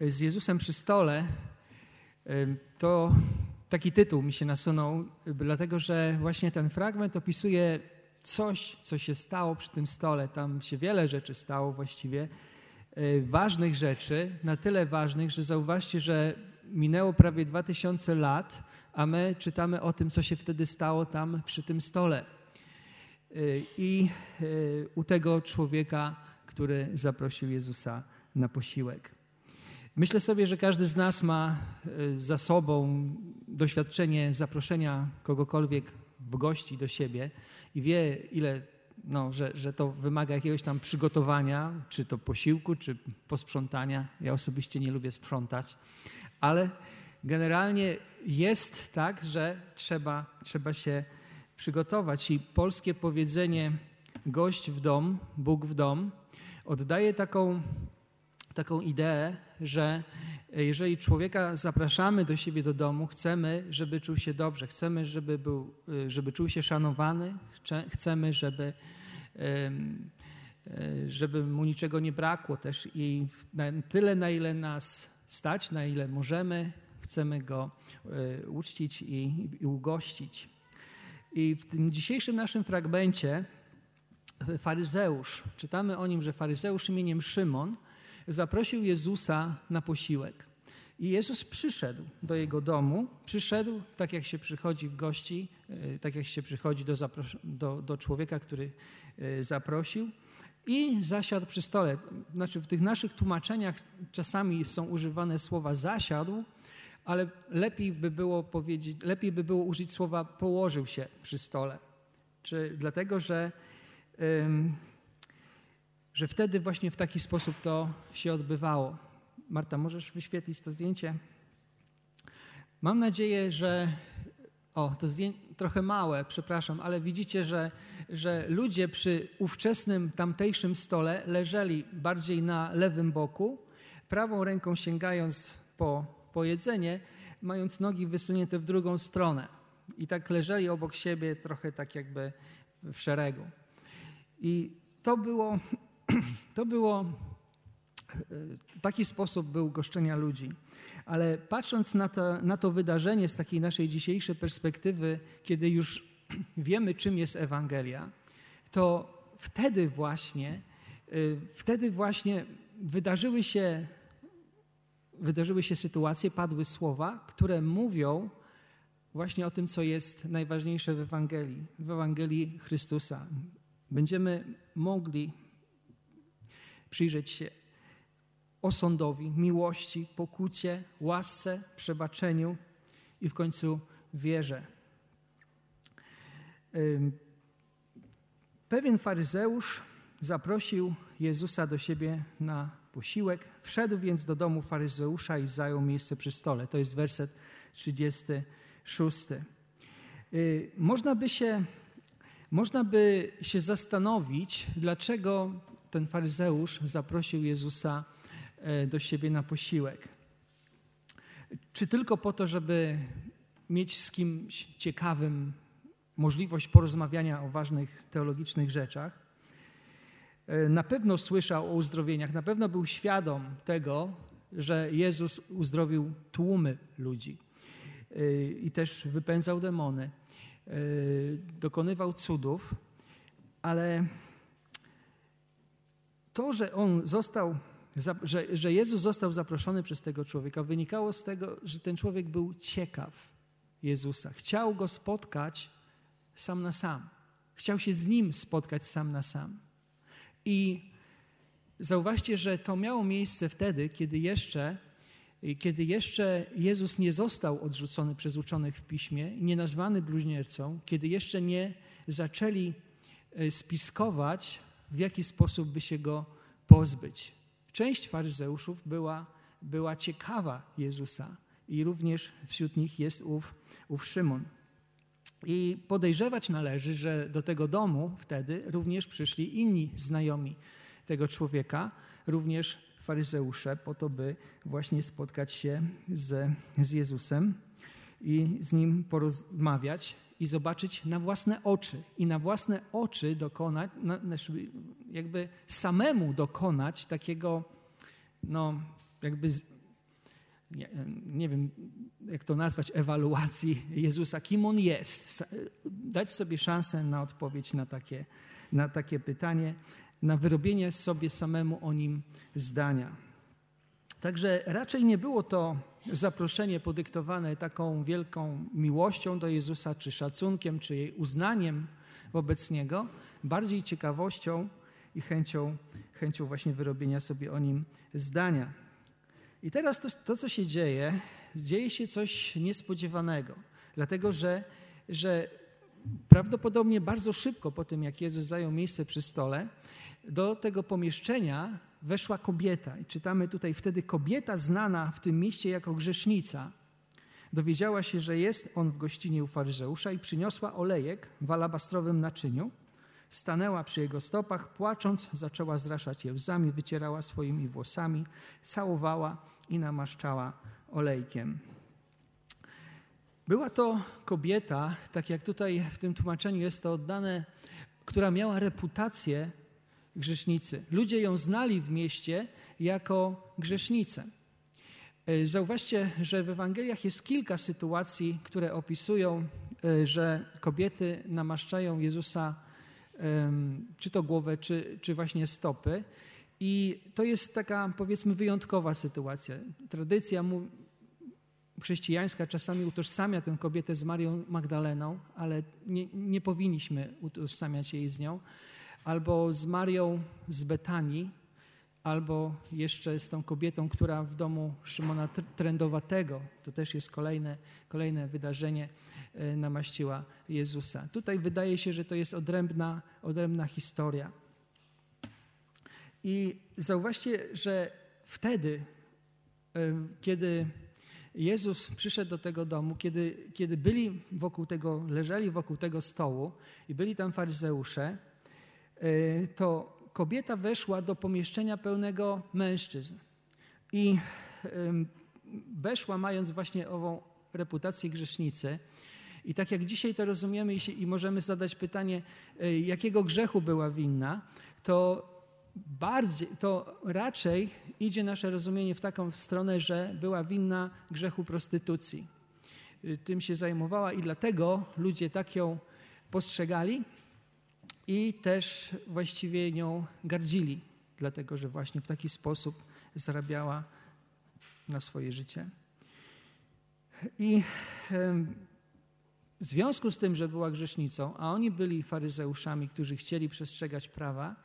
z Jezusem przy stole, to taki tytuł mi się nasunął, dlatego że właśnie ten fragment opisuje coś, co się stało przy tym stole. Tam się wiele rzeczy stało właściwie, e, ważnych rzeczy, na tyle ważnych, że zauważcie, że minęło prawie 2000 lat, a my czytamy o tym, co się wtedy stało tam przy tym stole. E, I e, u tego człowieka, który zaprosił Jezusa na posiłek. Myślę sobie, że każdy z nas ma za sobą doświadczenie zaproszenia kogokolwiek w gości do siebie i wie, ile, no, że, że to wymaga jakiegoś tam przygotowania, czy to posiłku, czy posprzątania. Ja osobiście nie lubię sprzątać, ale generalnie jest tak, że trzeba, trzeba się przygotować. I polskie powiedzenie gość w dom, Bóg w dom oddaje taką, taką ideę, że jeżeli człowieka zapraszamy do siebie do domu, chcemy, żeby czuł się dobrze, chcemy, żeby, był, żeby czuł się szanowany, chcemy, żeby, żeby mu niczego nie brakło też i na tyle, na ile nas stać, na ile możemy, chcemy go e, uczcić i, i ugościć. I w tym dzisiejszym naszym fragmencie faryzeusz, czytamy o nim, że faryzeusz imieniem Szymon zaprosił Jezusa na posiłek. I Jezus przyszedł do jego domu, przyszedł tak jak się przychodzi w gości, e, tak jak się przychodzi do, do, do człowieka, który e, zaprosił i zasiadł przy stole. Znaczy w tych naszych tłumaczeniach czasami są używane słowa zasiadł, ale lepiej by było powiedzieć, lepiej by było użyć słowa położył się przy stole. Czy dlatego, że że wtedy właśnie w taki sposób to się odbywało. Marta, możesz wyświetlić to zdjęcie? Mam nadzieję, że. O, to zdjęcie trochę małe, przepraszam, ale widzicie, że, że ludzie przy ówczesnym tamtejszym stole leżeli bardziej na lewym boku, prawą ręką sięgając po, po jedzenie, mając nogi wysunięte w drugą stronę. I tak leżeli obok siebie, trochę tak jakby w szeregu. I to było To było, e, taki sposób był goszczenia ludzi. Ale patrząc na to, na to wydarzenie z takiej naszej dzisiejszej perspektywy, kiedy już wiemy, czym jest Ewangelia, to wtedy właśnie, e, wtedy właśnie wydarzyły się, wydarzyły się sytuacje, padły słowa, które mówią właśnie o tym, co jest najważniejsze w Ewangelii, w Ewangelii Chrystusa. Będziemy mogli przyjrzeć się osądowi, miłości, pokucie, łasce, przebaczeniu i w końcu wierze. Pewien faryzeusz zaprosił Jezusa do siebie na posiłek. Wszedł więc do domu faryzeusza i zajął miejsce przy stole. To jest werset 36. Y, można by się, można by się zastanowić, dlaczego ten faryzeusz zaprosił Jezusa e, do siebie na posiłek. Czy tylko po to, żeby mieć z kimś ciekawym możliwość porozmawiania o ważnych teologicznych rzeczach? E, na pewno słyszał o uzdrowieniach, na pewno był świadom tego, że Jezus uzdrowił tłumy ludzi e, i też wypędzał demony, dokonywał cudów, ale to, że on został, że, że Jezus został zaproszony przez tego człowieka, wynikało z tego, że ten człowiek był ciekaw Jezusa. Chciał go spotkać sam na sam. Chciał się z nim spotkać sam na sam. I zauważcie, że to miało miejsce wtedy, kiedy jeszcze, kiedy jeszcze Jezus nie został odrzucony przez uczonych w piśmie, nie nazwany bluźniercą, kiedy jeszcze nie zaczęli e, spiskować w jaki sposób by się go pozbyć. Część faryzeuszów była, była ciekawa Jezusa i również wśród nich jest ów, ów Szymon. I podejrzewać należy, że do tego domu wtedy również przyszli inni znajomi tego człowieka, również faryzeusze, po to, by właśnie spotkać się z, z Jezusem i z nim porozmawiać i zobaczyć na własne oczy i na własne oczy dokonać, jakby samemu dokonać takiego, no, jakby nie, nie wiem jak to nazwać, ewaluacji Jezusa, kim On jest. Dać sobie szansę na odpowiedź na takie, na takie pytanie, na wyrobienie sobie samemu o Nim zdania. Także raczej nie było to zaproszenie podyktowane taką wielką miłością do Jezusa, czy szacunkiem, czy jej uznaniem wobec Niego, bardziej ciekawością i chęcią, chęcią właśnie wyrobienia sobie o Nim zdania. I teraz to, to co się dzieje, dzieje się coś niespodziewanego, dlatego że, że prawdopodobnie bardzo szybko po tym, jak Jezus zajął miejsce przy stole, do tego pomieszczenia weszła kobieta. I czytamy tutaj wtedy kobieta znana w tym mieście jako grzesznica. Dowiedziała się, że jest on w gościnie u faryzeusza i przyniosła olejek w alabastrowym naczyniu. Stanęła przy jego stopach, płacząc, zaczęła zraszać je łzami, wycierała swoimi włosami, całowała i namaszczała olejkiem. Była to kobieta, tak jak tutaj w tym tłumaczeniu jest to oddane, która miała reputację grzesznicy. Ludzie ją znali w mieście jako grzesznicę. E, zauważcie, że w Ewangeliach jest kilka sytuacji, które opisują, e, że kobiety namaszczają Jezusa czy to głowę, czy, czy właśnie stopy. I to jest taka, powiedzmy, wyjątkowa sytuacja. Tradycja chrześcijańska czasami utożsamia tę kobietę z Marią Magdaleną, ale nie, nie powinniśmy utożsamiać jej z nią albo z Marią z Betanii, albo jeszcze z tą kobietą, która w domu Szymona Trędowatego, to też jest kolejne, kolejne wydarzenie, e, namaściła Jezusa. Tutaj wydaje się, że to jest odrębna, odrębna historia. I zauważcie, że wtedy, e, kiedy Jezus przyszedł do tego domu, kiedy, kiedy byli wokół tego, leżeli wokół tego stołu i byli tam faryzeusze, to kobieta weszła do pomieszczenia pełnego mężczyzn. I weszła mając właśnie ową reputację grzesznicy. I tak jak dzisiaj to rozumiemy i, możemy zadać pytanie, e, jakiego grzechu była winna, to bardziej, to raczej idzie nasze rozumienie w taką stronę, że była winna grzechu prostytucji. E, tym się zajmowała i dlatego ludzie tak ją postrzegali, i też właściwie nią gardzili, dlatego że właśnie w taki sposób zarabiała na swoje życie. I w związku z tym, że była grzesznicą, a oni byli faryzeuszami, którzy chcieli przestrzegać prawa,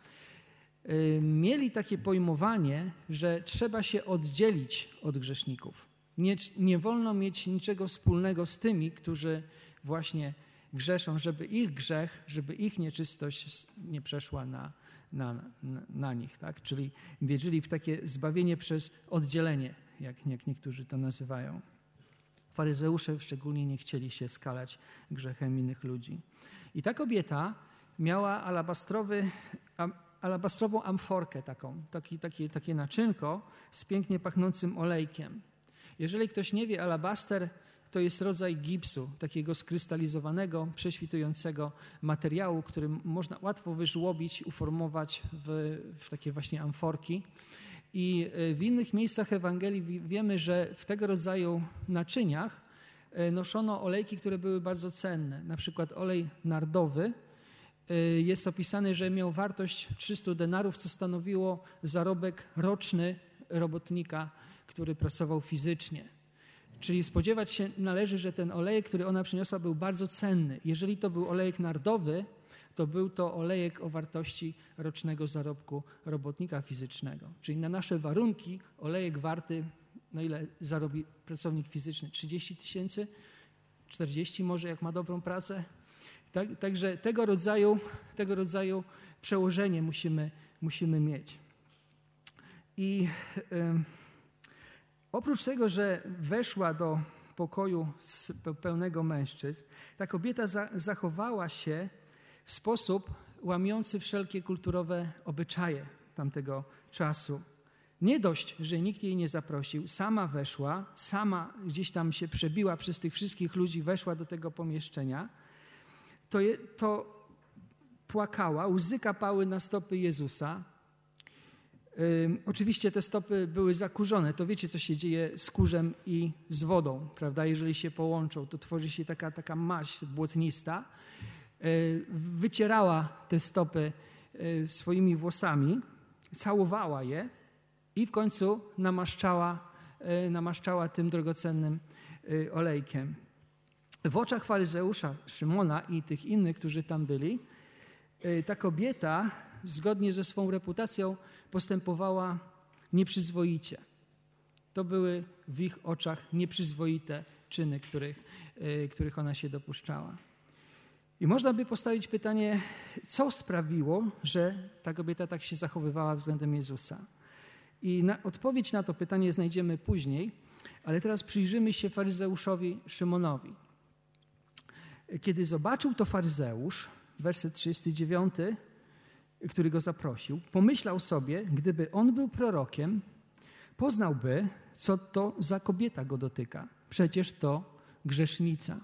mieli takie pojmowanie, że trzeba się oddzielić od grzeszników. Nie, nie wolno mieć niczego wspólnego z tymi, którzy właśnie grzeszą, żeby ich grzech, żeby ich nieczystość nie przeszła na, na, na, nich. Tak? Czyli wierzyli w takie zbawienie przez oddzielenie, jak, jak niektórzy to nazywają. Faryzeusze szczególnie nie chcieli się skalać grzechem innych ludzi. I ta kobieta miała alabastrowy, alabastrową amforkę taką, taki, takie naczynko z pięknie pachnącym olejkiem. Jeżeli ktoś nie wie, alabaster to jest rodzaj gipsu, takiego skrystalizowanego, prześwitującego materiału, który można łatwo wyżłobić, uformować w, w takie właśnie amforki. I e, w innych miejscach Ewangelii wiemy, że w tego rodzaju naczyniach e, noszono olejki, które były bardzo cenne. Na przykład olej nardowy e, jest opisany, że miał wartość 300 denarów, co stanowiło zarobek roczny robotnika, który pracował fizycznie. Czyli spodziewać się należy, że ten olejek, który ona przyniosła, był bardzo cenny. Jeżeli to był olejek nardowy, to był to olejek o wartości rocznego zarobku robotnika fizycznego. Czyli na nasze warunki olejek warty, no ile zarobi pracownik fizyczny? 30 tysięcy? 40 może, jak ma dobrą pracę? Tak, także tego rodzaju, tego rodzaju przełożenie musimy, musimy mieć. I... Yy, Oprócz tego, że weszła do pokoju pełnego mężczyzn, ta kobieta zachowała się w sposób łamiący wszelkie kulturowe obyczaje tamtego czasu. Nie dość, że nikt jej nie zaprosił, sama weszła, sama gdzieś tam się przebiła przez tych wszystkich ludzi, weszła do tego pomieszczenia, to, je, to płakała, łzy kapały na stopy Jezusa, Oczywiście te stopy były zakurzone. To wiecie, co się dzieje z kurzem i z wodą, prawda? Jeżeli się połączą, to tworzy się taka, taka maść błotnista. E, wycierała te stopy e, swoimi włosami, całowała je i w końcu namaszczała, e, namaszczała tym drogocennym olejkiem. W oczach faryzeusza Szymona i tych innych, którzy tam byli, ta kobieta, zgodnie ze swą reputacją, postępowała nieprzyzwoicie. To były w ich oczach nieprzyzwoite czyny, których, których ona się dopuszczała. I można by postawić pytanie, co sprawiło, że ta kobieta tak się zachowywała względem Jezusa. I na, odpowiedź na to pytanie znajdziemy później, ale teraz przyjrzymy się faryzeuszowi Szymonowi. Kiedy zobaczył to faryzeusz, werset 39, który go zaprosił, pomyślał sobie, gdyby on był prorokiem, poznałby, co to za kobieta go dotyka. Przecież to grzesznica.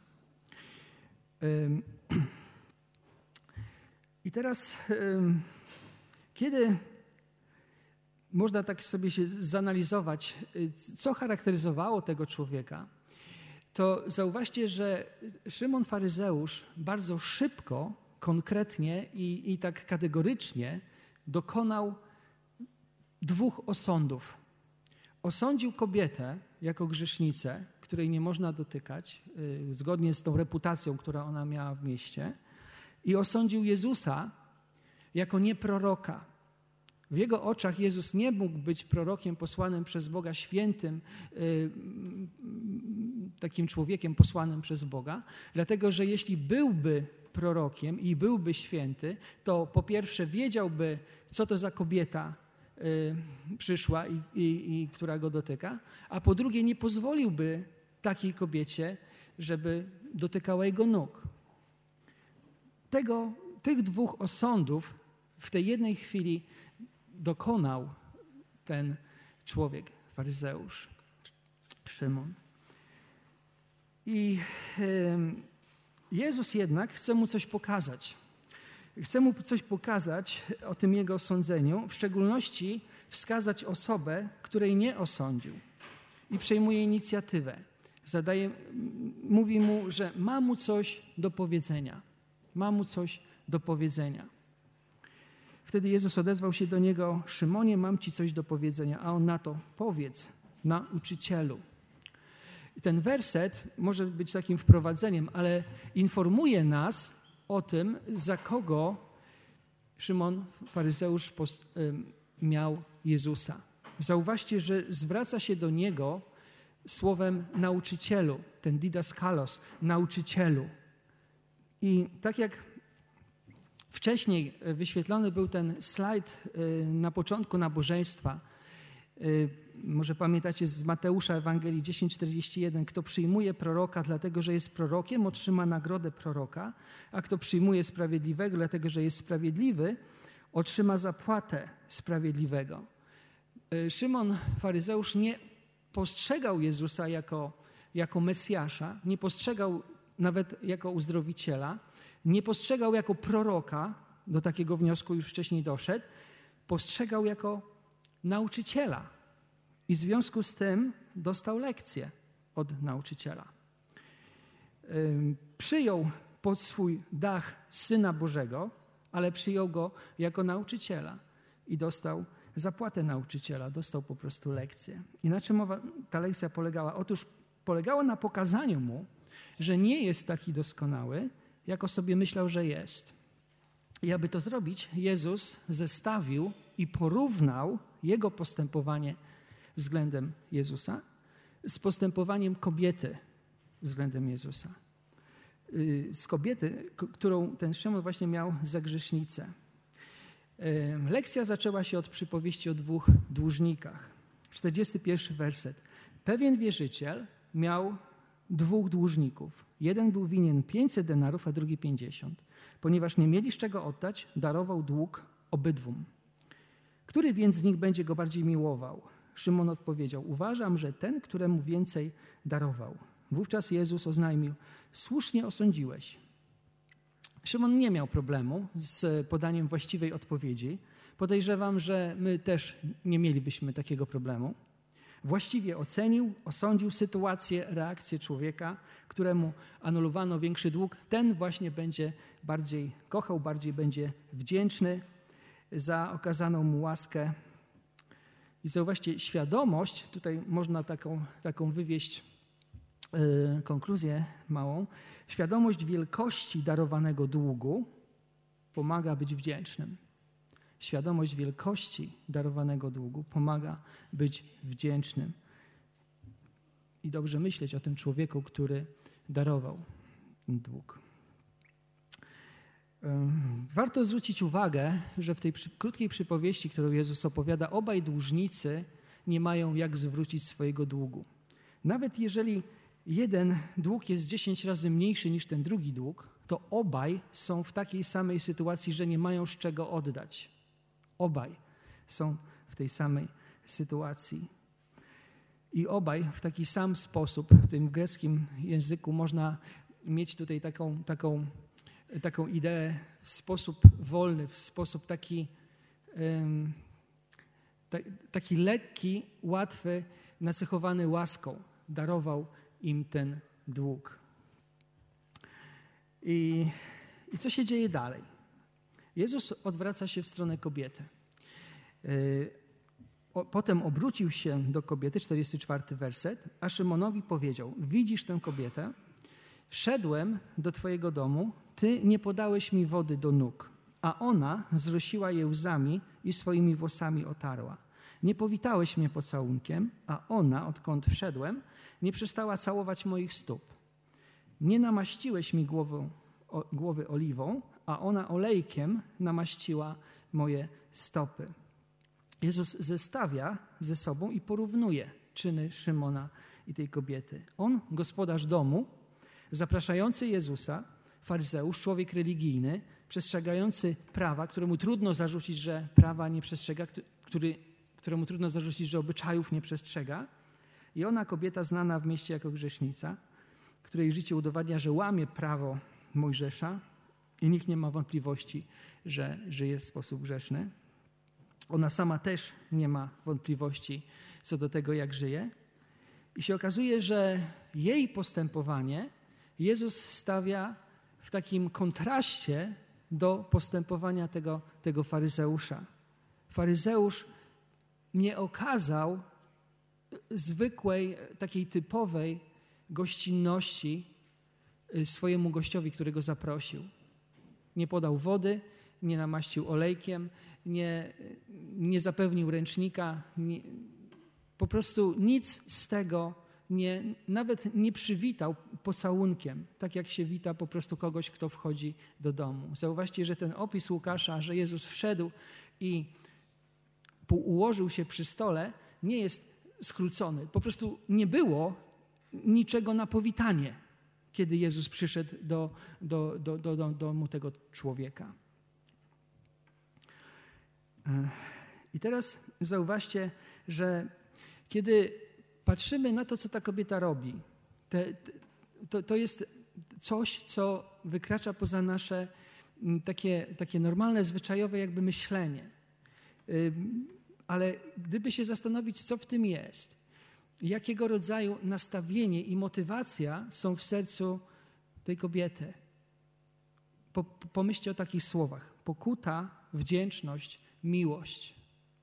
I teraz, kiedy można tak sobie się zanalizować, y, co charakteryzowało tego człowieka, to zauważcie, że Szymon Faryzeusz bardzo szybko, konkretnie i, i tak kategorycznie dokonał dwóch osądów. Osądził kobietę jako grzesznicę, której nie można dotykać, y, zgodnie z tą reputacją, która ona miała w mieście, i osądził Jezusa jako nieproroka. W jego oczach Jezus nie mógł być prorokiem posłanym przez Boga, świętym, y, takim człowiekiem posłanym przez Boga, dlatego że jeśli byłby prorokiem i byłby święty, to po pierwsze wiedziałby, co to za kobieta y, przyszła i, i, i która go dotyka, a po drugie nie pozwoliłby takiej kobiecie, żeby dotykała jego nóg. Tego, tych dwóch osądów w tej jednej chwili dokonał ten człowiek, faryzeusz, Szymon. I Jezus jednak chce mu coś pokazać. Chce mu coś pokazać o tym jego osądzeniu, w szczególności wskazać osobę, której nie osądził i przejmuje inicjatywę zadaje, mówi mu, że ma mu coś do powiedzenia. Ma mu coś do powiedzenia. Wtedy Jezus odezwał się do niego: Szymonie, mam ci coś do powiedzenia. A on na to: Powiedz, nauczycielu. I ten werset może być takim wprowadzeniem, ale informuje nas o tym, za kogo Szymon, faryzeusz, miał Jezusa. Zauważcie, że zwraca się do niego słowem nauczycielu, ten didaskalos, nauczycielu. I tak jak wcześniej wyświetlony był ten slajd na początku nabożeństwa, może pamiętacie z Mateusza Ewangelii 10:41, kto przyjmuje proroka dlatego, że jest prorokiem, otrzyma nagrodę proroka, a kto przyjmuje sprawiedliwego dlatego, że jest sprawiedliwy, otrzyma zapłatę sprawiedliwego. Y, Szymon faryzeusz nie postrzegał Jezusa jako, jako Mesjasza, nie postrzegał nawet jako uzdrowiciela, nie postrzegał jako proroka, do takiego wniosku już wcześniej doszedł, postrzegał jako nauczyciela. I w związku z tym dostał lekcję od nauczyciela. Przyjął pod swój dach Syna Bożego, ale przyjął go jako nauczyciela i dostał zapłatę nauczyciela, dostał po prostu lekcję. I na czym ta lekcja polegała? Otóż polegała na pokazaniu mu, że nie jest taki doskonały, jako sobie myślał, że jest. I aby to zrobić, Jezus zestawił i porównał jego postępowanie względem Jezusa z postępowaniem kobiety względem Jezusa. Y, z kobiety, którą ten Szymon właśnie miał za grzesznicę. Lekcja zaczęła się od przypowieści o dwóch dłużnikach. 41 werset. Pewien wierzyciel miał dwóch dłużników. Jeden był winien 500 denarów, a drugi 50. Ponieważ nie mieli z czego oddać, darował dług obydwum. Który więc z nich będzie go bardziej miłował? Szymon odpowiedział: Uważam, że ten, któremu więcej darował. Wówczas Jezus oznajmił: Słusznie osądziłeś. Szymon nie miał problemu z podaniem właściwej odpowiedzi, Podejrzewam, że my też nie mielibyśmy takiego problemu. Właściwie ocenił, osądził sytuację, reakcję człowieka, któremu anulowano większy dług. Ten właśnie będzie bardziej kochał, bardziej będzie wdzięczny za okazaną mu łaskę. I zauważcie, świadomość, tutaj można taką, taką wywieść yy, konkluzję małą, świadomość wielkości darowanego długu pomaga być wdzięcznym. Świadomość wielkości darowanego długu pomaga być wdzięcznym i dobrze myśleć o tym człowieku, który darował dług. Warto zwrócić uwagę, że w tej krótkiej przypowieści, którą Jezus opowiada, obaj dłużnicy nie mają jak zwrócić swojego długu. Nawet jeżeli jeden dług jest 10 razy mniejszy niż ten drugi dług, to obaj są w takiej samej sytuacji, że nie mają z czego oddać. Obaj są w tej samej sytuacji. I obaj w taki sam sposób, w tym greckim języku, można mieć tutaj taką, taką, taką ideę w sposób wolny, w sposób taki, taki lekki, łatwy, nacechowany łaską. Darował im ten dług. I, I co się dzieje dalej? Jezus odwraca się w stronę kobiety. E, potem obrócił się do kobiety, 44 werset, a Szymonowi powiedział: Widzisz tę kobietę? Wszedłem do Twojego domu, Ty nie podałeś mi wody do nóg, a ona zrosiła je łzami i swoimi włosami otarła. Nie powitałeś mnie pocałunkiem, a ona, odkąd wszedłem, nie przestała całować moich stóp. Nie namaściłeś mi głowy, o, głowy oliwą, a ona olejkiem namaściła moje stopy. Jezus zestawia ze sobą i porównuje czyny Szymona i tej kobiety. On, gospodarz domu, zapraszający Jezusa, faryzeusz, człowiek religijny, przestrzegający prawa, któremu trudno zarzucić, że prawa nie przestrzega, który, któremu trudno zarzucić, że obyczajów nie przestrzega. I ona, kobieta znana w mieście jako grzesznica, której życie udowadnia, że łamie prawo Mojżesza i nikt nie ma wątpliwości, że żyje w sposób grzeszny. Ona sama też nie ma wątpliwości co do tego, jak żyje. I się okazuje, że jej postępowanie Jezus stawia w takim kontraście do postępowania tego, tego faryzeusza. Faryzeusz nie okazał zwykłej, takiej typowej gościnności y, swojemu gościowi, którego zaprosił. Nie podał wody, nie namaścił olejkiem, nie, nie zapewnił ręcznika, nie, po prostu nic z tego nie, nawet nie przywitał pocałunkiem, tak jak się wita po prostu kogoś, kto wchodzi do domu. Zauważcie, że ten opis Łukasza, że Jezus wszedł i ułożył się przy stole, nie jest skrócony. Po prostu nie było niczego na powitanie, kiedy Jezus przyszedł do, do, do, do, do domu tego człowieka. I teraz zauważcie, że kiedy patrzymy na to, co ta kobieta robi, te, to, to jest coś, co wykracza poza nasze mm, takie, takie normalne, zwyczajowe jakby myślenie. Ale gdyby się zastanowić, co w tym jest, jakiego rodzaju nastawienie i motywacja są w sercu tej kobiety. Pomyślcie o takich słowach: pokuta, wdzięczność, miłość.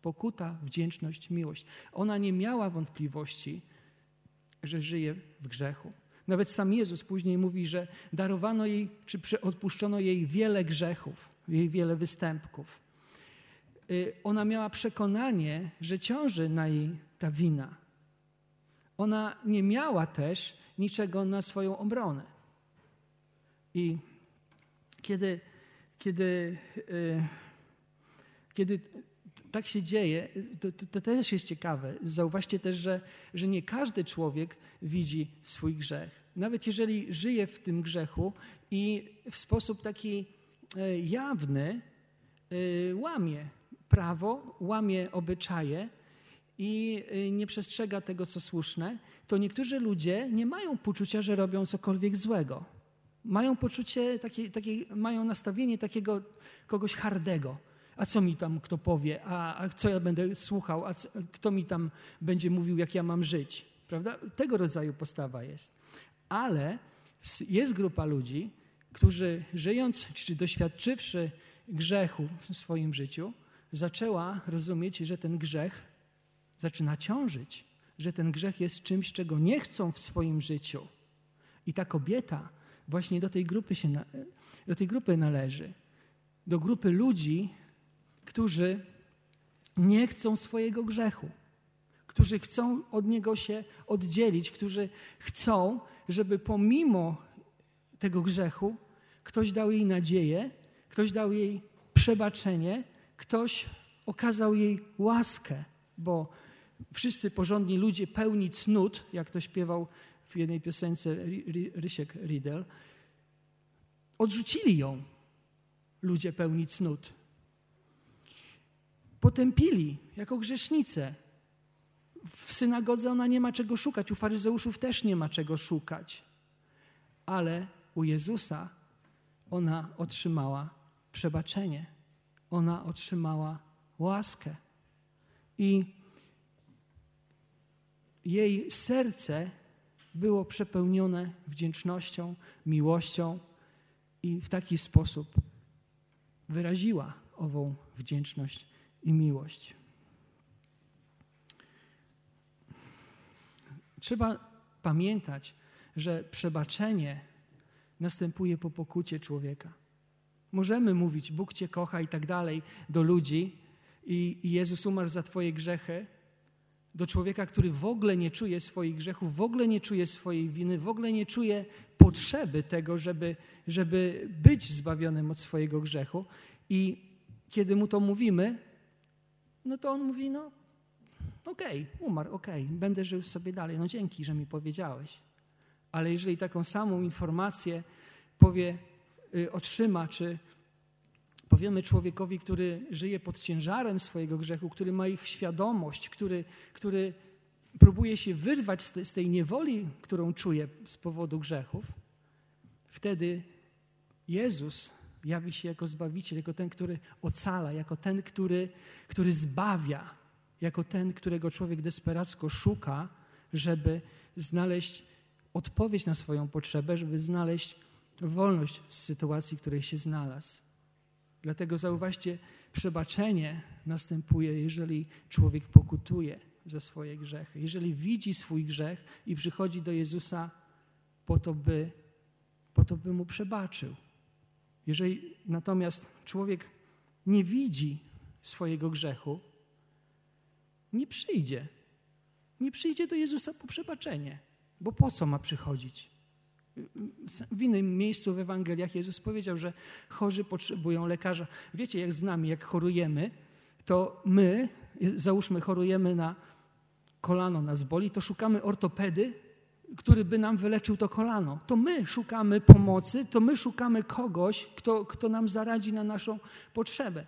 Pokuta, wdzięczność, miłość. Ona nie miała wątpliwości, że żyje w grzechu. Nawet sam Jezus później mówi, że darowano jej, czy odpuszczono jej wiele grzechów, jej wiele występków. Y, ona miała przekonanie, że ciąży na jej ta wina. Ona nie miała też niczego na swoją obronę. I kiedy, kiedy, y, kiedy tak się dzieje, to, to, to, też jest ciekawe. Zauważcie też, że, że nie każdy człowiek widzi swój grzech. Nawet jeżeli żyje w tym grzechu i w sposób taki e, jawny e, łamie prawo, łamie obyczaje i e, nie przestrzega tego, co słuszne, to niektórzy ludzie nie mają poczucia, że robią cokolwiek złego. Mają poczucie, takie, takie, mają nastawienie takiego kogoś hardego A co mi tam kto powie? A, a co ja będę słuchał? A co, kto mi tam będzie mówił, jak ja mam żyć? Prawda? Tego rodzaju postawa jest. Ale jest grupa ludzi, którzy żyjąc czy doświadczywszy grzechu w swoim życiu, zaczęła rozumieć, że ten grzech zaczyna ciążyć, że ten grzech jest czymś, czego nie chcą w swoim życiu. I ta kobieta właśnie do tej grupy, się, do tej grupy należy. Do grupy ludzi, którzy nie chcą swojego grzechu, którzy chcą od niego się oddzielić, którzy chcą, żeby pomimo tego grzechu ktoś dał jej nadzieję, ktoś dał jej przebaczenie, ktoś okazał jej łaskę, bo wszyscy porządni ludzie pełni cnót, jak to śpiewał w jednej piosence Rysiek Riedel, odrzucili ją ludzie pełni cnót. Potępili jako grzesznicę. W synagodze ona nie ma czego szukać, u faryzeuszów też nie ma czego szukać. Ale u Jezusa ona otrzymała przebaczenie. Ona otrzymała łaskę. I jej serce było przepełnione wdzięcznością, miłością i w taki sposób wyraziła ową wdzięczność i miłość. Trzeba pamiętać, że przebaczenie następuje po pokucie człowieka. Możemy mówić, Bóg Cię kocha i tak dalej do ludzi, i, i Jezus umarł za Twoje grzechy, do człowieka, który w ogóle nie czuje swoich grzechów, w ogóle nie czuje swojej winy, w ogóle nie czuje potrzeby tego, żeby, żeby być zbawionym od swojego grzechu. I kiedy mu to mówimy, no to on mówi: No, okej, okay, umarł, okej, okay, będę żył sobie dalej. No dzięki, że mi powiedziałeś. Ale jeżeli taką samą informację powie, y, otrzyma, czy powiemy człowiekowi, który żyje pod ciężarem swojego grzechu, który ma ich świadomość, który, który próbuje się wyrwać z, te, z tej niewoli, którą czuje z powodu grzechów, wtedy Jezus jawi się jako Zbawiciel, jako ten, który ocala, jako ten, który, który zbawia, jako ten, którego człowiek desperacko szuka, żeby znaleźć odpowiedź na swoją potrzebę, żeby znaleźć wolność z sytuacji, w której się znalazł. Dlatego zauważcie, przebaczenie następuje, jeżeli człowiek pokutuje za swoje grzechy, jeżeli widzi swój grzech i przychodzi do Jezusa po to, by, po to, by mu przebaczył. Jeżeli natomiast człowiek nie widzi swojego grzechu, nie przyjdzie. Nie przyjdzie do Jezusa po przebaczenie. Bo po co ma przychodzić? W innym miejscu w Ewangeliach Jezus powiedział, że chorzy potrzebują lekarza. Wiecie, jak z nami, jak chorujemy, to my, załóżmy, chorujemy na kolano, nas boli, to szukamy ortopedy, który by nam wyleczył to kolano. To my szukamy pomocy, to my szukamy kogoś, kto, kto nam zaradzi na naszą potrzebę.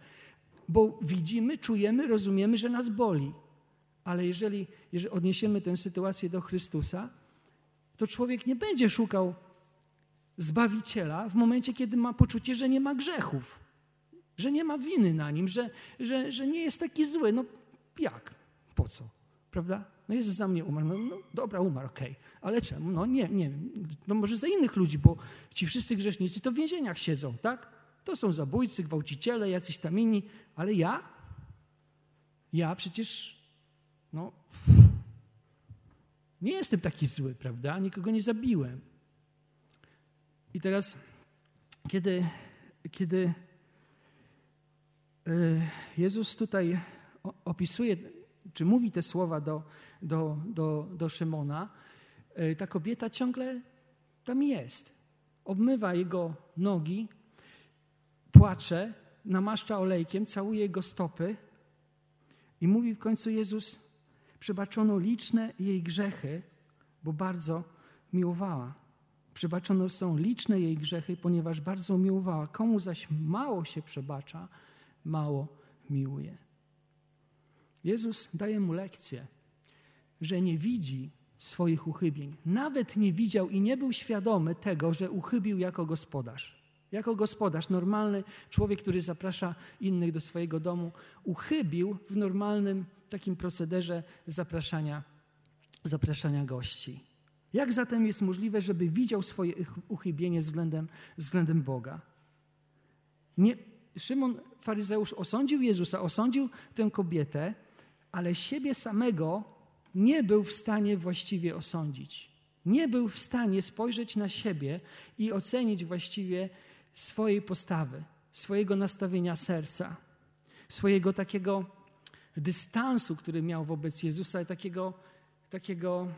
Bo widzimy, czujemy, rozumiemy, że nas boli. Ale jeżeli, jeżeli odniesiemy tę sytuację do Chrystusa, to człowiek nie będzie szukał Zbawiciela w momencie, kiedy ma poczucie, że nie ma grzechów, że nie ma winy na nim, że, że, że nie jest taki zły. No jak? Po co? Prawda? No Jezus za mnie umarł. No, no dobra, umarł, okej. Okay. Ale czemu? No nie, nie No może za innych ludzi, bo ci wszyscy grzesznicy to w więzieniach siedzą, tak? To są zabójcy, gwałciciele, jacyś tam inni. Ale ja? Ja przecież, no, nie jestem taki zły, prawda? Nikogo nie zabiłem. I teraz, kiedy, kiedy e, Jezus tutaj opisuje, czy mówi te słowa do, do, do, do Szymona, e, ta kobieta ciągle tam jest. Obmywa jego nogi, płacze, namaszcza olejkiem, całuje jego stopy i mówi w końcu Jezus, przebaczono liczne jej grzechy, bo bardzo miłowała. Przebaczono są liczne jej grzechy, ponieważ bardzo miłowała. Komu zaś mało się przebacza, mało miłuje. Jezus daje mu lekcję, że nie widzi swoich uchybień. Nawet nie widział i nie był świadomy tego, że uchybił jako gospodarz. jako gospodarz, normalny człowiek, który zaprasza innych do swojego domu, uchybił w normalnym takim procederze zapraszania, zapraszania gości. Jak zatem jest możliwe, żeby widział swoje uchybienie względem, względem Boga? Nie, Szymon faryzeusz osądził Jezusa, osądził tę kobietę, ale siebie samego nie był w stanie właściwie osądzić. Nie był w stanie spojrzeć na siebie i ocenić właściwie swojej postawy, swojego nastawienia serca, swojego takiego dystansu, który miał wobec Jezusa i takiego, takiego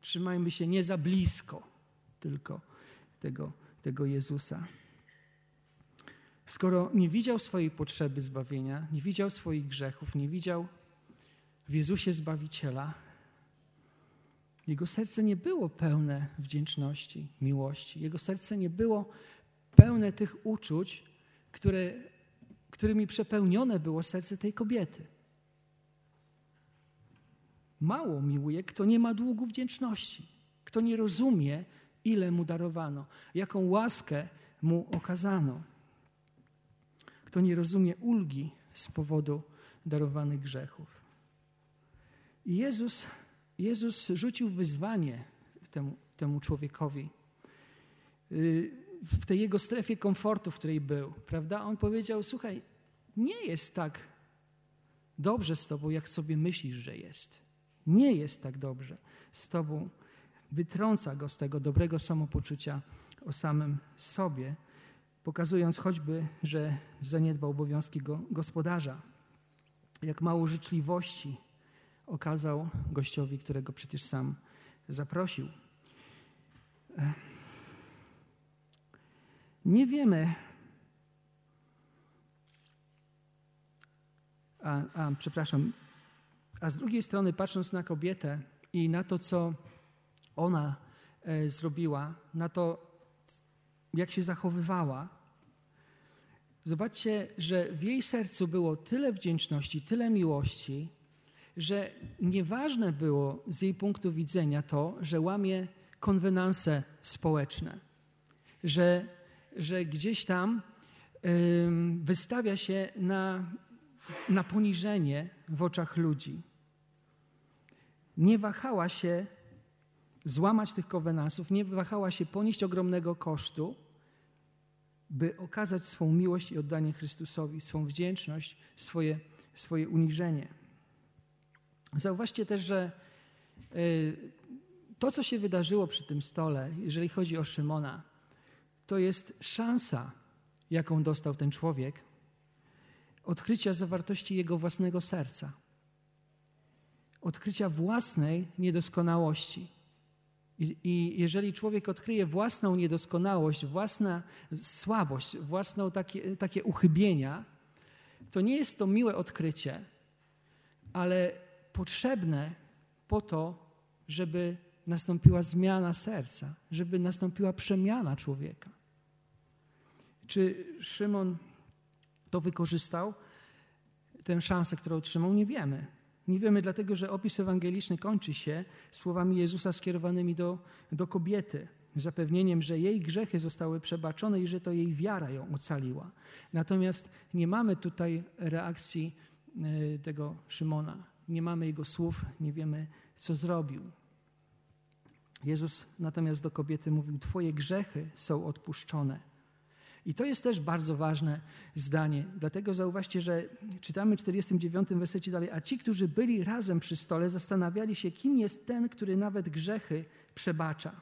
trzymajmy się nie za blisko tylko tego, tego Jezusa. Skoro nie widział swojej potrzeby zbawienia, nie widział swoich grzechów, nie widział w Jezusie Zbawiciela, jego serce nie było pełne wdzięczności, miłości. Jego serce nie było pełne tych uczuć, które, którymi przepełnione było serce tej kobiety. Mało miłuje, kto nie ma długu wdzięczności, kto nie rozumie, ile mu darowano, jaką łaskę mu okazano, kto nie rozumie ulgi z powodu darowanych grzechów. I Jezus, Jezus rzucił wyzwanie temu, temu człowiekowi y, w tej jego strefie komfortu, w której był, prawda? On powiedział: Słuchaj, nie jest tak dobrze z tobą, jak sobie myślisz, że jest nie jest tak dobrze z Tobą, wytrąca go z tego dobrego samopoczucia o samym sobie, pokazując choćby, że zaniedbał obowiązki go, gospodarza. Jak mało życzliwości okazał gościowi, którego przecież sam zaprosił. Nie wiemy, a, a przepraszam, a z drugiej strony, patrząc na kobietę i na to, co ona e, zrobiła, na to, jak się zachowywała, zobaczcie, że w jej sercu było tyle wdzięczności, tyle miłości, że nieważne było z jej punktu widzenia to, że łamie konwenanse społeczne, że, że gdzieś tam wystawia się na na poniżenie w oczach ludzi. Nie wahała się złamać tych kowenansów, nie wahała się ponieść ogromnego kosztu, by okazać swą miłość i oddanie Chrystusowi, swą wdzięczność, swoje, swoje uniżenie. Zauważcie też, że y, to, co się wydarzyło przy tym stole, jeżeli chodzi o Szymona, to jest szansa, jaką dostał ten człowiek, odkrycia zawartości jego własnego serca, odkrycia własnej niedoskonałości. I, jeżeli człowiek odkryje własną niedoskonałość, własną słabość, własną takie, takie uchybienia, to nie jest to miłe odkrycie, ale potrzebne po to, żeby nastąpiła zmiana serca, żeby nastąpiła przemiana człowieka. Czy Szymon to wykorzystał, tę szansę, którą otrzymał, nie wiemy. Nie wiemy, dlatego że opis ewangeliczny kończy się słowami Jezusa skierowanymi do, do kobiety, zapewnieniem, że jej grzechy zostały przebaczone i że to jej wiara ją ocaliła. Natomiast nie mamy tutaj reakcji e, tego Szymona. Nie mamy jego słów, nie wiemy, co zrobił. Jezus natomiast do kobiety mówił: Twoje grzechy są odpuszczone. I to jest też bardzo ważne zdanie. Dlatego zauważcie, że czytamy w 49 wersecie dalej, a ci, którzy byli razem przy stole, zastanawiali się, kim jest ten, który nawet grzechy przebacza.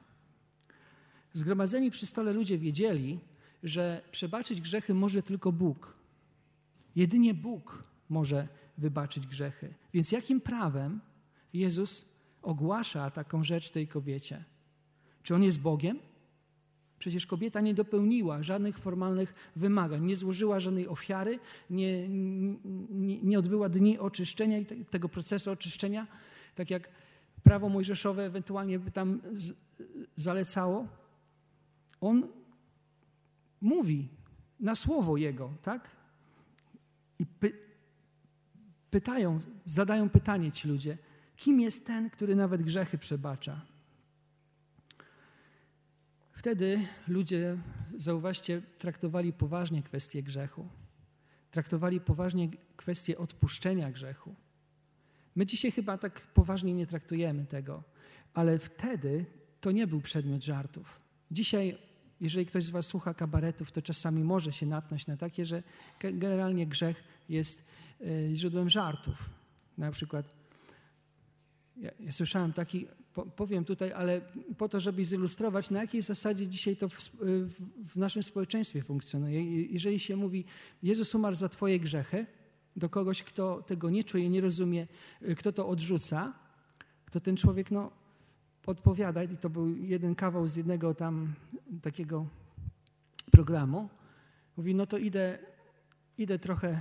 Zgromadzeni przy stole ludzie wiedzieli, że przebaczyć grzechy może tylko Bóg. Jedynie Bóg może wybaczyć grzechy. Więc jakim prawem Jezus ogłasza taką rzecz tej kobiecie? Czy on jest Bogiem? Przecież kobieta nie dopełniła żadnych formalnych wymagań, nie złożyła żadnej ofiary, nie, nie, nie odbyła dni oczyszczenia i te, tego procesu oczyszczenia, tak jak prawo mojżeszowe ewentualnie by tam z, zalecało. On mówi na słowo Jego, tak? I py, pytają, zadają pytanie ci ludzie, kim jest ten, który nawet grzechy przebacza? Wtedy ludzie zauważcie, traktowali poważnie kwestię grzechu. Traktowali poważnie kwestię odpuszczenia grzechu. My dzisiaj chyba tak poważnie nie traktujemy tego, ale wtedy to nie był przedmiot żartów. Dzisiaj, jeżeli ktoś z Was słucha kabaretów, to czasami może się natknąć na takie, że generalnie grzech jest źródłem żartów. Na przykład, ja, ja słyszałem taki, powiem tutaj, ale po to, żeby zilustrować, na jakiej zasadzie dzisiaj to w, w naszym społeczeństwie funkcjonuje. Jeżeli się mówi, Jezus umarł za Twoje grzechy, do kogoś, kto tego nie czuje, nie rozumie, y, kto to odrzuca, to ten człowiek no, odpowiada, i to był jeden kawał z jednego tam takiego programu, mówi, no to idę, idę trochę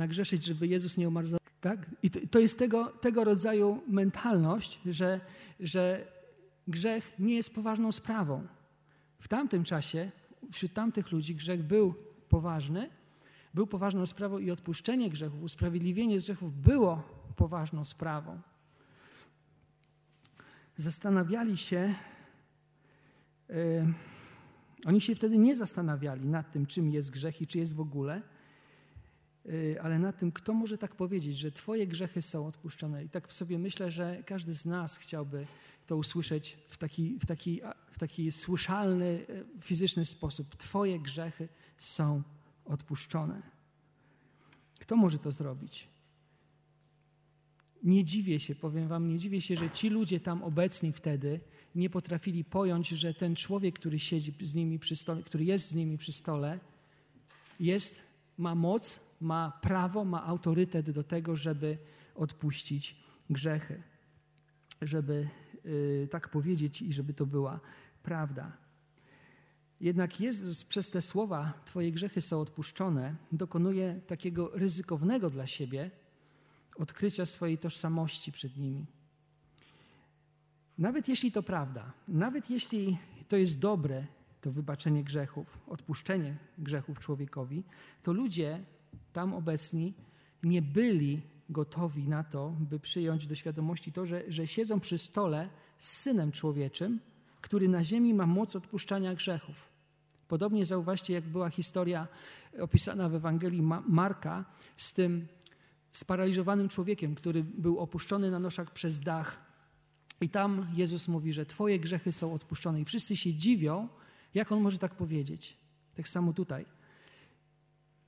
nagrzeszyć, żeby Jezus nie umarł za... Tak? I to, jest tego, tego rodzaju mentalność, że, że grzech nie jest poważną sprawą. W tamtym czasie, wśród tamtych ludzi grzech był poważny, był poważną sprawą i odpuszczenie grzechów, usprawiedliwienie grzechów było poważną sprawą. Zastanawiali się, yy, oni się wtedy nie zastanawiali nad tym, czym jest grzech i czy jest w ogóle, ale nad tym, kto może tak powiedzieć, że Twoje grzechy są odpuszczone. I tak sobie myślę, że każdy z nas chciałby to usłyszeć w taki, w taki, w taki słyszalny, e, fizyczny sposób. Twoje grzechy są odpuszczone. Kto może to zrobić? Nie dziwię się, powiem Wam, nie dziwię się, że ci ludzie tam obecni wtedy nie potrafili pojąć, że ten człowiek, który siedzi z nimi przy stole, który jest z nimi przy stole, jest, ma moc, ma prawo, ma autorytet do tego, żeby odpuścić grzechy. Żeby yy, tak powiedzieć i żeby to była prawda. Jednak Jezus przez te słowa Twoje grzechy są odpuszczone, dokonuje takiego ryzykownego dla siebie odkrycia swojej tożsamości przed nimi. Nawet jeśli to prawda, nawet jeśli to jest dobre, to wybaczenie grzechów, odpuszczenie grzechów człowiekowi, to ludzie tam obecni nie byli gotowi na to, by przyjąć do świadomości to, że, że siedzą przy stole z synem człowieczym, który na ziemi ma moc odpuszczania grzechów. Podobnie zauważcie, jak była historia opisana w Ewangelii Marka z tym sparaliżowanym człowiekiem, który był opuszczony na noszach przez dach. I tam Jezus mówi, że Twoje grzechy są odpuszczone. I wszyscy się dziwią, jak on może tak powiedzieć. Tak samo tutaj.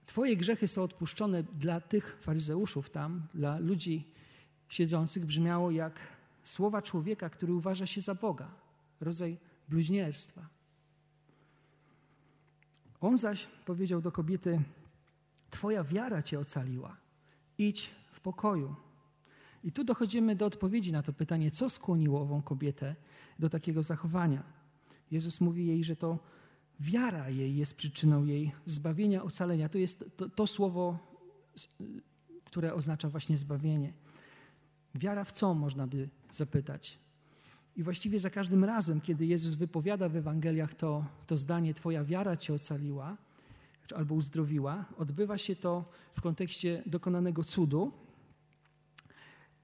Twoje grzechy są odpuszczone dla tych faryzeuszów tam, dla ludzi siedzących, brzmiało jak słowa człowieka, który uważa się za Boga. Rodzaj bluźnierstwa. On zaś powiedział do kobiety: Twoja wiara cię ocaliła. Idź w pokoju. I tu dochodzimy do odpowiedzi na to pytanie, co skłoniło ową kobietę do takiego zachowania. Jezus mówi jej, że to wiara jej jest przyczyną jej zbawienia, ocalenia. To jest to, to słowo, które oznacza właśnie zbawienie. Wiara w co, można by zapytać? I właściwie za każdym razem, kiedy Jezus wypowiada w Ewangeliach to, to zdanie, Twoja wiara Cię ocaliła albo uzdrowiła, odbywa się to w kontekście dokonanego cudu.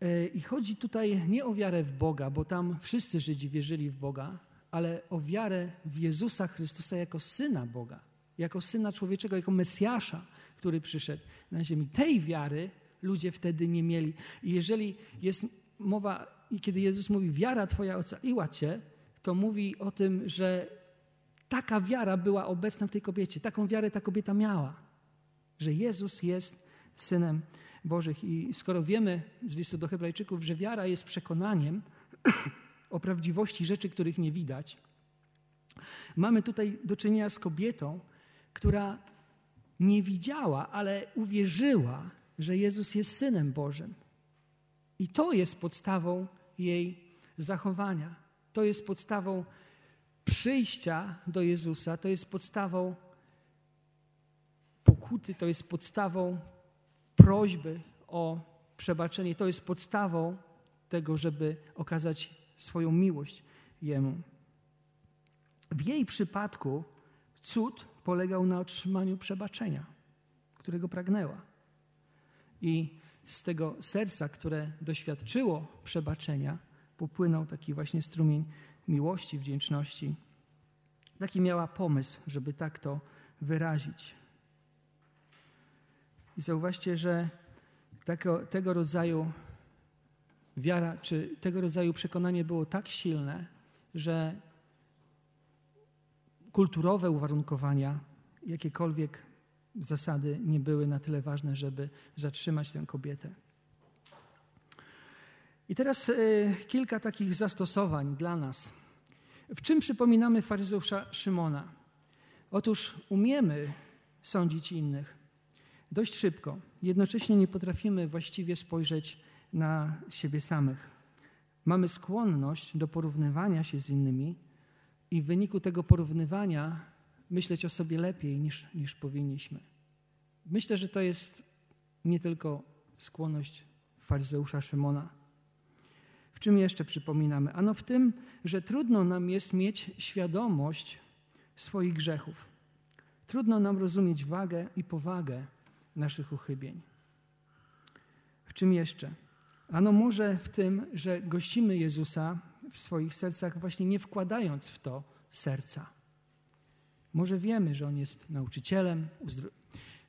E, I chodzi tutaj nie o wiarę w Boga, bo tam wszyscy Żydzi wierzyli w Boga, ale o wiarę w Jezusa Chrystusa jako syna Boga, jako syna człowieczego, jako Mesjasza, który przyszedł na ziemi. Tej wiary ludzie wtedy nie mieli. I jeżeli jest mowa i kiedy Jezus mówi, wiara Twoja ocaliła Cię, to mówi o tym, że taka wiara była obecna w tej kobiecie. Taką wiarę ta kobieta miała, że Jezus jest Synem Bożych. I skoro wiemy z listu do Hebrajczyków, że wiara jest przekonaniem o prawdziwości rzeczy, których nie widać, mamy tutaj do czynienia z kobietą, która nie widziała, ale uwierzyła, że Jezus jest Synem Bożym. I to jest podstawą jej zachowania. To jest podstawą przyjścia do Jezusa, to jest podstawą pokuty, to jest podstawą prośby o przebaczenie, to jest podstawą tego, żeby okazać swoją miłość Jemu. W jej przypadku cud polegał na otrzymaniu przebaczenia, którego pragnęła. I z tego serca, które doświadczyło przebaczenia, popłynął taki właśnie strumień miłości, wdzięczności Taki miała pomysł, żeby tak to wyrazić. I zauważcie, że tego, tego rodzaju wiara, czy tego rodzaju przekonanie było tak silne, że kulturowe uwarunkowania, jakiekolwiek zasady nie były na tyle ważne, żeby zatrzymać tę kobietę. I teraz y, kilka takich zastosowań dla nas. W czym przypominamy faryzeusza Szymona? Otóż umiemy sądzić innych dość szybko. Jednocześnie nie potrafimy właściwie spojrzeć na siebie samych. Mamy skłonność do porównywania się z innymi i w wyniku tego porównywania myśleć o sobie lepiej niż, niż powinniśmy. Myślę, że to jest nie tylko skłonność faryzeusza Szymona. W czym jeszcze przypominamy? Ano w tym, że trudno nam jest mieć świadomość swoich grzechów. Trudno nam rozumieć wagę i powagę naszych uchybień. W czym jeszcze? Ano może w tym, że gościmy Jezusa w swoich sercach, właśnie nie wkładając w to serca. Może wiemy, że On jest nauczycielem,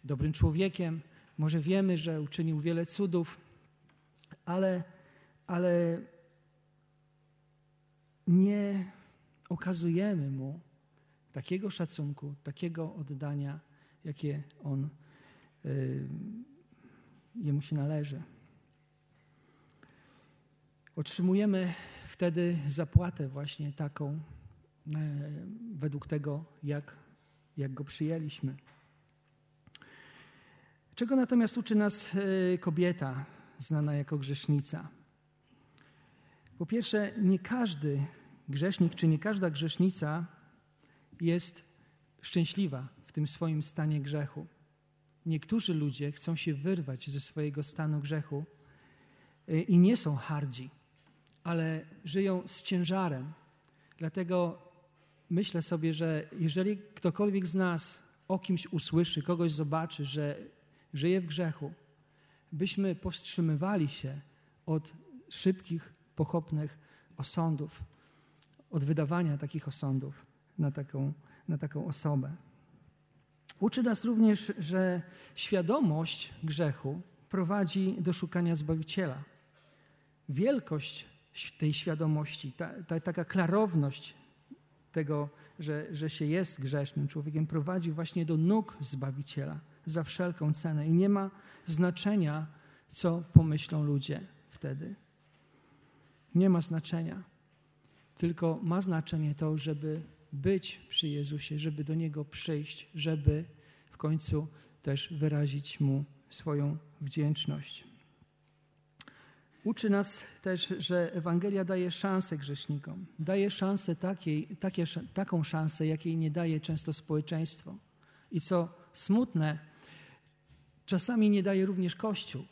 dobrym człowiekiem, może wiemy, że uczynił wiele cudów, ale, ale nie okazujemy Mu takiego szacunku, takiego oddania, jakie On y, jemu się należy. Otrzymujemy wtedy zapłatę właśnie taką, e, według tego, jak, jak go przyjęliśmy. Czego natomiast uczy nas e, kobieta, znana jako grzesznica? Po pierwsze, nie każdy grzesznik, czy nie każda grzesznica jest szczęśliwa w tym swoim stanie grzechu. Niektórzy ludzie chcą się wyrwać ze swojego stanu grzechu e, i nie są hardzi ale żyją z ciężarem. Dlatego myślę sobie, że jeżeli ktokolwiek z nas o kimś usłyszy, kogoś zobaczy, że żyje w grzechu, byśmy powstrzymywali się od szybkich, pochopnych osądów, od wydawania takich osądów na taką, na taką osobę. Uczy nas również, że świadomość grzechu prowadzi do szukania Zbawiciela. Wielkość tej świadomości, ta, ta, taka klarowność tego, że, że się jest grzesznym człowiekiem, prowadzi właśnie do nóg Zbawiciela za wszelką cenę. I nie ma znaczenia, co pomyślą ludzie wtedy. Nie ma znaczenia. Tylko ma znaczenie to, żeby być przy Jezusie, żeby do Niego przyjść, żeby w końcu też wyrazić Mu swoją wdzięczność. Uczy nas też, że Ewangelia daje szansę grzesznikom. Daje szansę takiej, takie, taką szansę, jakiej nie daje często społeczeństwo. I co smutne, czasami nie daje również Kościół.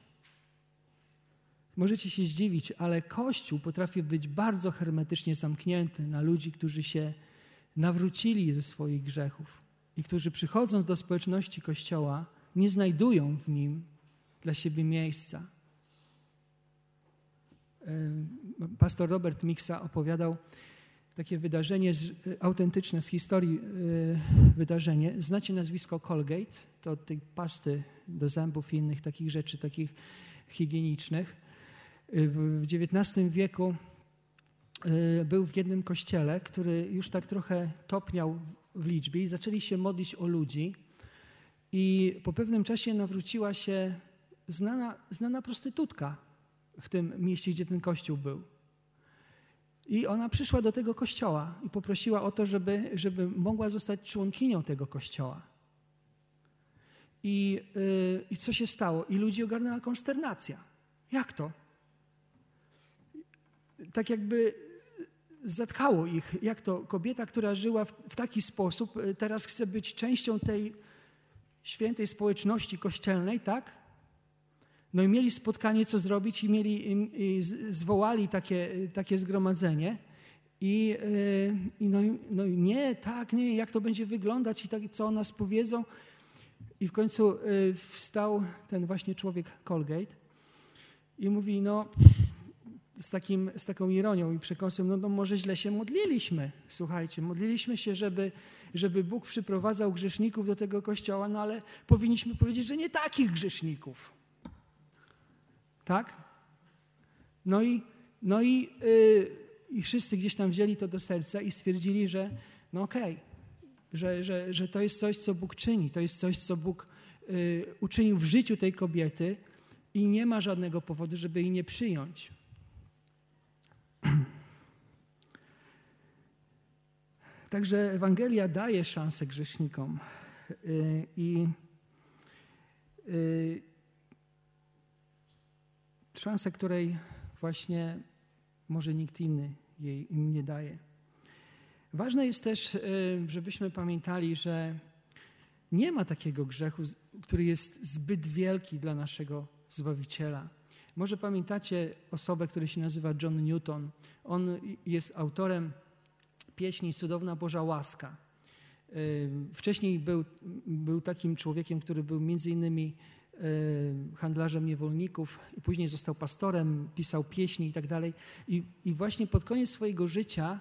Możecie się zdziwić, ale Kościół potrafi być bardzo hermetycznie zamknięty na ludzi, którzy się nawrócili ze swoich grzechów i którzy przychodząc do społeczności Kościoła nie znajdują w nim dla siebie miejsca pastor Robert Mixa opowiadał takie wydarzenie z, autentyczne z historii e, wydarzenie. Znacie nazwisko Colgate? To od tej pasty do zębów i innych takich rzeczy, takich higienicznych. E, w XIX wieku e, był w jednym kościele, który już tak trochę topniał w liczbie i zaczęli się modlić o ludzi. I po pewnym czasie nawróciła się znana, znana prostytutka, w tym mieście, gdzie ten kościół był. I ona przyszła do tego kościoła i poprosiła o to, żeby, żeby mogła zostać członkinią tego kościoła. I, yy, I co się stało? I ludzi ogarnęła konsternacja. Jak to? Tak jakby zatkało ich, jak to kobieta, która żyła w, w taki sposób, y, teraz chce być częścią tej świętej społeczności kościelnej, tak? No i mieli spotkanie, co zrobić, i, mieli, i zwołali takie, takie zgromadzenie. I, y, i no, no nie, tak, nie, jak to będzie wyglądać i tak, co o nas powiedzą. I w końcu y, wstał ten właśnie człowiek Colgate i mówi, no z, takim, z taką ironią i przekąsem, no, no może źle się modliliśmy. Słuchajcie, modliliśmy się, żeby, żeby Bóg przyprowadzał grzeszników do tego kościoła, no ale powinniśmy powiedzieć, że nie takich grzeszników. Tak? No i, no i, yy, i wszyscy gdzieś tam wzięli to do serca i stwierdzili, że no okej, okay, że, że, że to jest coś, co Bóg czyni, to jest coś, co Bóg yy, uczynił w życiu tej kobiety i nie ma żadnego powodu, żeby jej nie przyjąć. Także Ewangelia daje szansę grzesznikom y, i y, szansę, której właśnie może nikt inny jej im nie daje. Ważne jest też, y, żebyśmy pamiętali, że nie ma takiego grzechu, który jest zbyt wielki dla naszego Zbawiciela. Może pamiętacie osobę, która się nazywa John Newton. On jest autorem pieśni Cudowna Boża Łaska. Wcześniej był, był takim człowiekiem, który był między innymi handlarzem niewolników i później został pastorem, pisał pieśni i tak dalej. I właśnie pod koniec swojego życia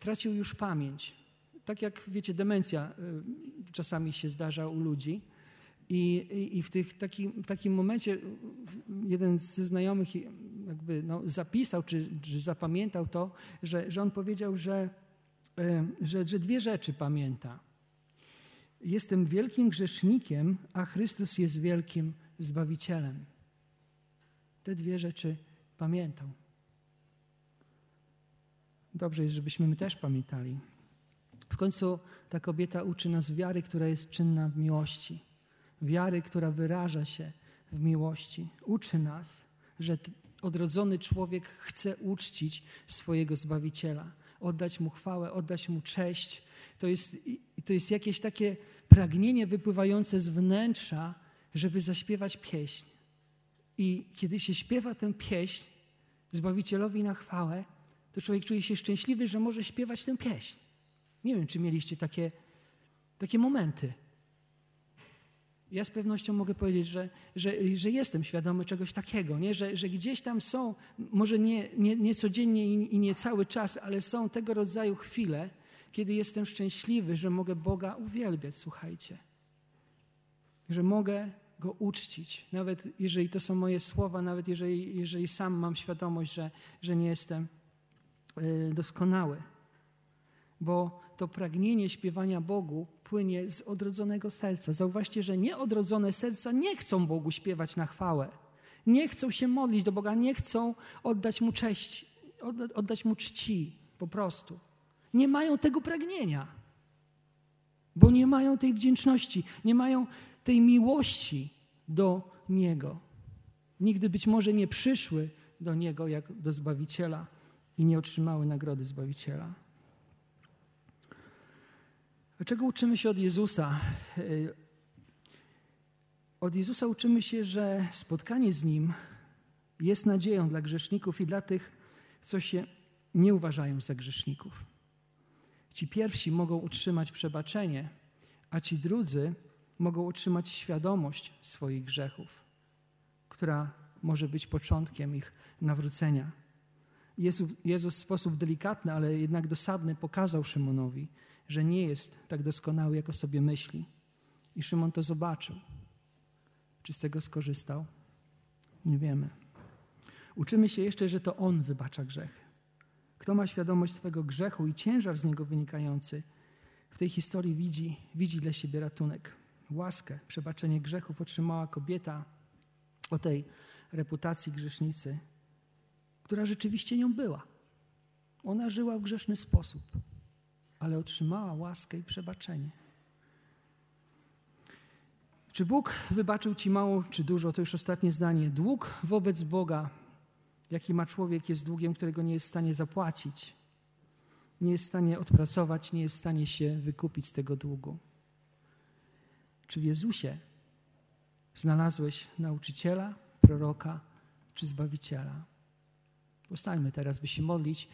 tracił już pamięć. Tak jak wiecie, demencja czasami się zdarza u ludzi. I, i, w tych, takim, takim momencie jeden ze znajomych jakby no, zapisał, czy, czy zapamiętał to, że, że on powiedział, że, że, że dwie rzeczy pamięta. Jestem wielkim grzesznikiem, a Chrystus jest wielkim Zbawicielem. Te dwie rzeczy pamiętał. Dobrze jest, żebyśmy my też pamiętali. W końcu ta kobieta uczy nas wiary, która jest czynna w miłości wiary, która wyraża się w miłości. Uczy nas, że odrodzony człowiek chce uczcić swojego Zbawiciela, oddać Mu chwałę, oddać Mu cześć. To jest, to jest jakieś takie pragnienie wypływające z wnętrza, żeby zaśpiewać pieśń. I kiedy się śpiewa tę pieśń Zbawicielowi na chwałę, to człowiek czuje się szczęśliwy, że może śpiewać tę pieśń. Nie wiem, czy mieliście takie, takie momenty. Ja z pewnością mogę powiedzieć, że, że, że jestem świadomy czegoś takiego, nie? Że, że gdzieś tam są, może nie, nie, nie codziennie i, i nie cały czas, ale są tego rodzaju chwile, kiedy jestem szczęśliwy, że mogę Boga uwielbiać, słuchajcie. Że mogę Go uczcić, nawet jeżeli to są moje słowa, nawet jeżeli, jeżeli sam mam świadomość, że, że nie jestem y, doskonały. Bo to pragnienie śpiewania Bogu płynie z odrodzonego serca. Zauważcie, że nieodrodzone serca nie chcą Bogu śpiewać na chwałę. Nie chcą się modlić do Boga, nie chcą oddać Mu cześć, oddać Mu czci po prostu. Nie mają tego pragnienia, bo nie mają tej wdzięczności, nie mają tej miłości do Niego. Nigdy być może nie przyszły do Niego jak do Zbawiciela i nie otrzymały nagrody Zbawiciela. Czego uczymy się od Jezusa? Y, od Jezusa uczymy się, że spotkanie z Nim jest nadzieją dla grzeszników i dla tych, co się nie uważają za grzeszników. Ci pierwsi mogą utrzymać przebaczenie, a ci drudzy mogą otrzymać świadomość swoich grzechów, która może być początkiem ich nawrócenia. Jezus, Jezus w sposób delikatny, ale jednak dosadny pokazał Szymonowi, że nie jest tak doskonały, jak o sobie myśli. I Szymon to zobaczył. Czy z tego skorzystał? Nie wiemy. Uczymy się jeszcze, że to On wybacza grzechy. Kto ma świadomość swego grzechu i ciężar z niego wynikający, w tej historii widzi, widzi dla siebie ratunek. Łaskę, przebaczenie grzechów otrzymała kobieta o tej reputacji grzesznicy, która rzeczywiście nią była. Ona żyła w grzeszny sposób ale otrzymała łaskę i przebaczenie. Czy Bóg wybaczył ci mało czy dużo? To już ostatnie zdanie. Dług wobec Boga, jaki ma człowiek, jest długiem, którego nie jest w stanie zapłacić. Nie jest w stanie odpracować, nie jest w stanie się wykupić z tego długu. Czy w Jezusie znalazłeś nauczyciela, proroka czy zbawiciela? Postańmy teraz, by się modlić